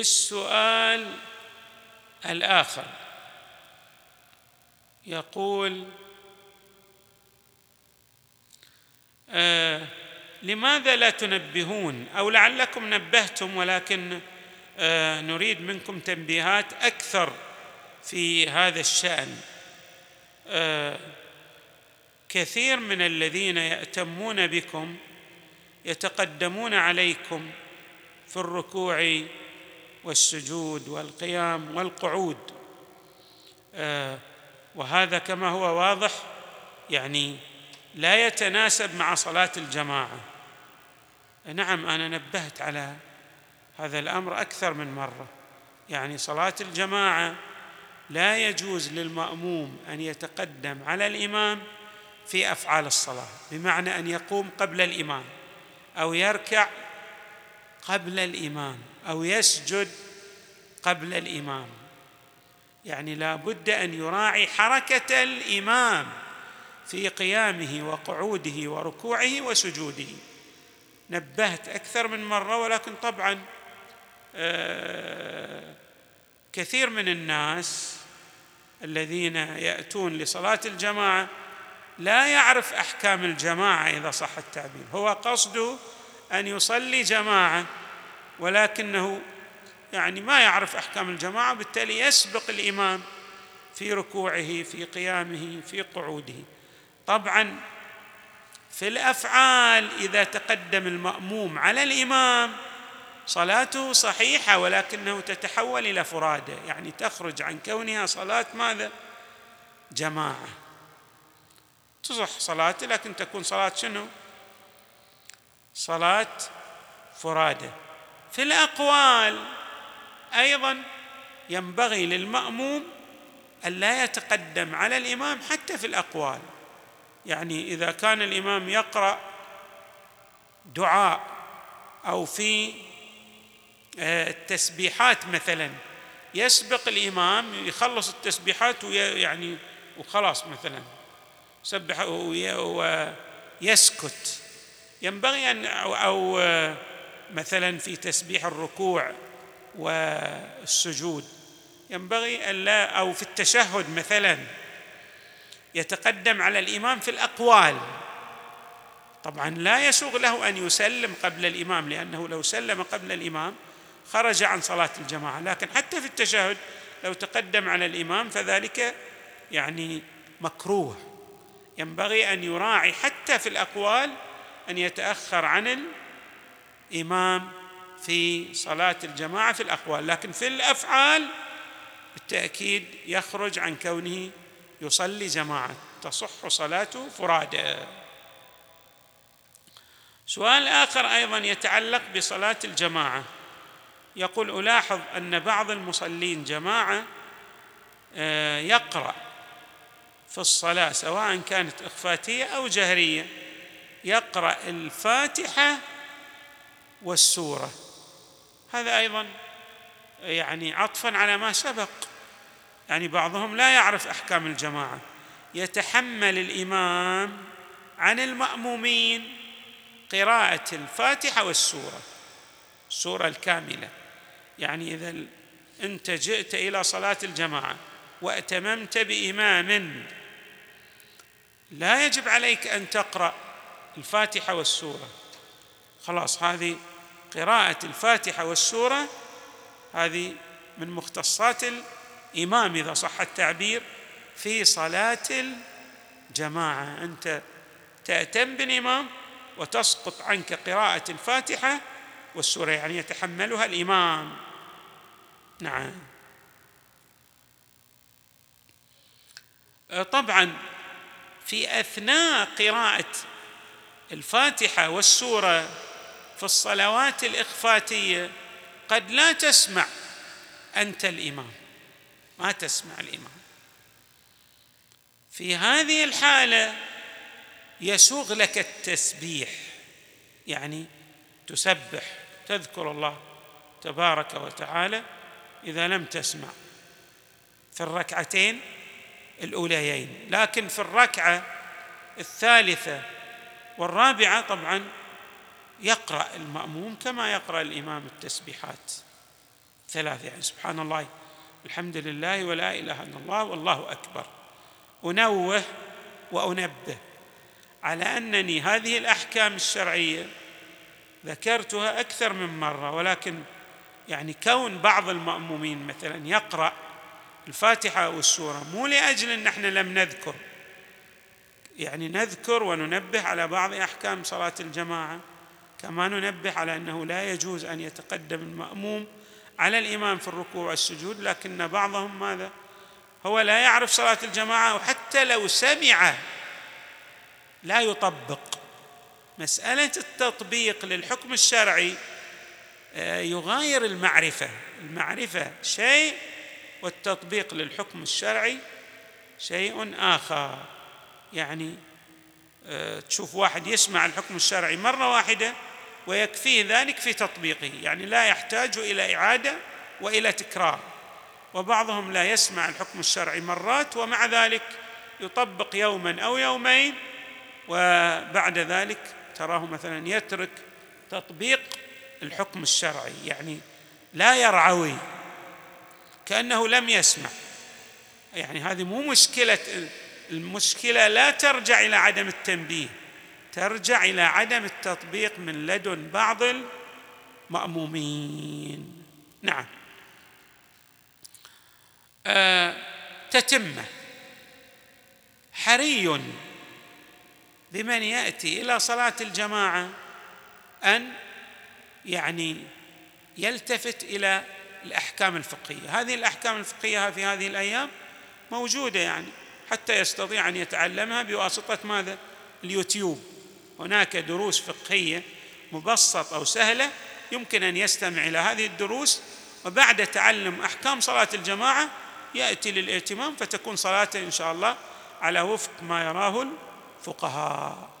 السؤال الآخر. يقول آه لماذا لا تنبهون؟ أو لعلكم نبهتم ولكن آه نريد منكم تنبيهات أكثر في هذا الشأن. آه كثير من الذين يأتمون بكم يتقدمون عليكم في الركوع والسجود والقيام والقعود. آه وهذا كما هو واضح يعني لا يتناسب مع صلاة الجماعة. نعم أنا نبهت على هذا الأمر أكثر من مرة. يعني صلاة الجماعة لا يجوز للمأموم أن يتقدم على الإمام في أفعال الصلاة بمعنى أن يقوم قبل الإمام أو يركع قبل الإمام. أو يسجد قبل الإمام. يعني لا بد أن يراعي حركة الإمام في قيامه وقعوده وركوعه وسجوده. نبهت أكثر من مرة ولكن طبعا آه، كثير من الناس الذين يأتون لصلاة الجماعة لا يعرف أحكام الجماعة إذا صح التعبير. هو قصده أن يصلي جماعة ولكنه يعني ما يعرف أحكام الجماعة بالتالي يسبق الإمام في ركوعه في قيامه في قعوده. طبعا في الأفعال إذا تقدم المأموم على الإمام صلاته صحيحة ولكنه تتحول إلى فراده يعني تخرج عن كونها صلاة ماذا؟ جماعة. تصح صلاته لكن تكون صلاة شنو؟ صلاة فراده في الأقوال. أيضا ينبغي للمأموم أن لا يتقدم على الإمام حتى في الأقوال. يعني إذا كان الإمام يقرأ دعاء أو في آه، التسبيحات مثلا يسبق الإمام يخلص التسبيحات ويعني وخلاص مثلا سبح ويسكت. ينبغي أن أو آه، مثلا في تسبيح الركوع والسجود ينبغي الا أو في التشهد مثلا يتقدم على الإمام في الأقوال. طبعا لا يسوغ له أن يسلم قبل الإمام لأنه لو سلم قبل الإمام خرج عن صلاة الجماعة. لكن حتى في التشهد لو تقدم على الإمام فذلك يعني مكروه. ينبغي أن يراعي حتى في الأقوال أن يتأخر عن الامام في صلاة الجماعة في الأقوال لكن في الأفعال بالتأكيد يخرج عن كونه يصلي جماعة تصح صلاته فرادى. سؤال آخر أيضا يتعلق بصلاة الجماعة. يقول ألاحظ أن بعض المصلين جماعة آه، يقرأ في الصلاة سواء كانت إخفاتية أو جهرية يقرأ الفاتحة والسورة. هذا أيضا يعني عطفا على ما سبق. يعني بعضهم لا يعرف أحكام الجماعة. يتحمل الإمام عن المأمومين قراءة الفاتحة والسورة. السورة الكاملة. يعني إذا أنت جئت إلى صلاة الجماعة وأتممت بإمام لا يجب عليك أن تقرأ الفاتحة والسورة. خلاص هذه قراءة الفاتحة والسورة هذه من مختصات الإمام إذا صح التعبير في صلاة الجماعة. أنت تأتم بالإمام وتسقط عنك قراءة الفاتحة والسورة يعني يتحملها الإمام. نعم. طبعا في أثناء قراءة الفاتحة والسورة في الصلوات الإخفاتية قد لا تسمع أنت الإمام. ما تسمع الإمام. في هذه الحالة يسوغ لك التسبيح يعني تسبح تذكر الله تبارك وتعالى إذا لم تسمع. في الركعتين الأوليين لكن في الركعة الثالثة والرابعة طبعا يقرأ المأموم كما يقرأ الإمام التسبيحات. ثلاث يعني سبحان الله الحمد لله ولا إله إلا الله والله أكبر. أنوه وأنبه على أنني هذه الأحكام الشرعية ذكرتها أكثر من مرة ولكن يعني كون بعض المأمومين مثلا يقرأ الفاتحة أو السورة مو لأجل أن إحنا لم نذكر. يعني نذكر وننبه على بعض أحكام صلاة الجماعة كما ننبه على أنه لا يجوز أن يتقدم المأموم على الإمام في الركوع والسجود لكن بعضهم ماذا؟ هو لا يعرف صلاة الجماعة وحتى لو سمع لا يطبق. مسألة التطبيق للحكم الشرعي آه، يغاير المعرفة. المعرفة شيء والتطبيق للحكم الشرعي شيء آخر. يعني آه، تشوف واحد يسمع الحكم الشرعي مرة واحدة ويكفيه ذلك في تطبيقه يعني لا يحتاج إلى إعادة وإلى تكرار. وبعضهم لا يسمع الحكم الشرعي مرات ومع ذلك يطبق يوما أو يومين وبعد ذلك تراه مثلا يترك تطبيق الحكم الشرعي يعني لا يرعوي كأنه لم يسمع. يعني هذه مو مشكلة المشكلة لا ترجع إلى عدم التنبيه. ترجع إلى عدم التطبيق من لدن بعض المأمومين. نعم. آه تتمه حري بمن يأتي إلى صلاة الجماعة أن يعني يلتفت إلى الأحكام الفقهية. هذه الأحكام الفقهية في هذه الأيام موجودة يعني حتى يستطيع أن يتعلمها بواسطة ماذا؟ اليوتيوب. هناك دروس فقهية مبسطة وسهله يمكن أن يستمع إلى هذه الدروس وبعد تعلم أحكام صلاة الجماعة يأتي للائتمام فتكون صلاته إن شاء الله على وفق ما يراه الفقهاء.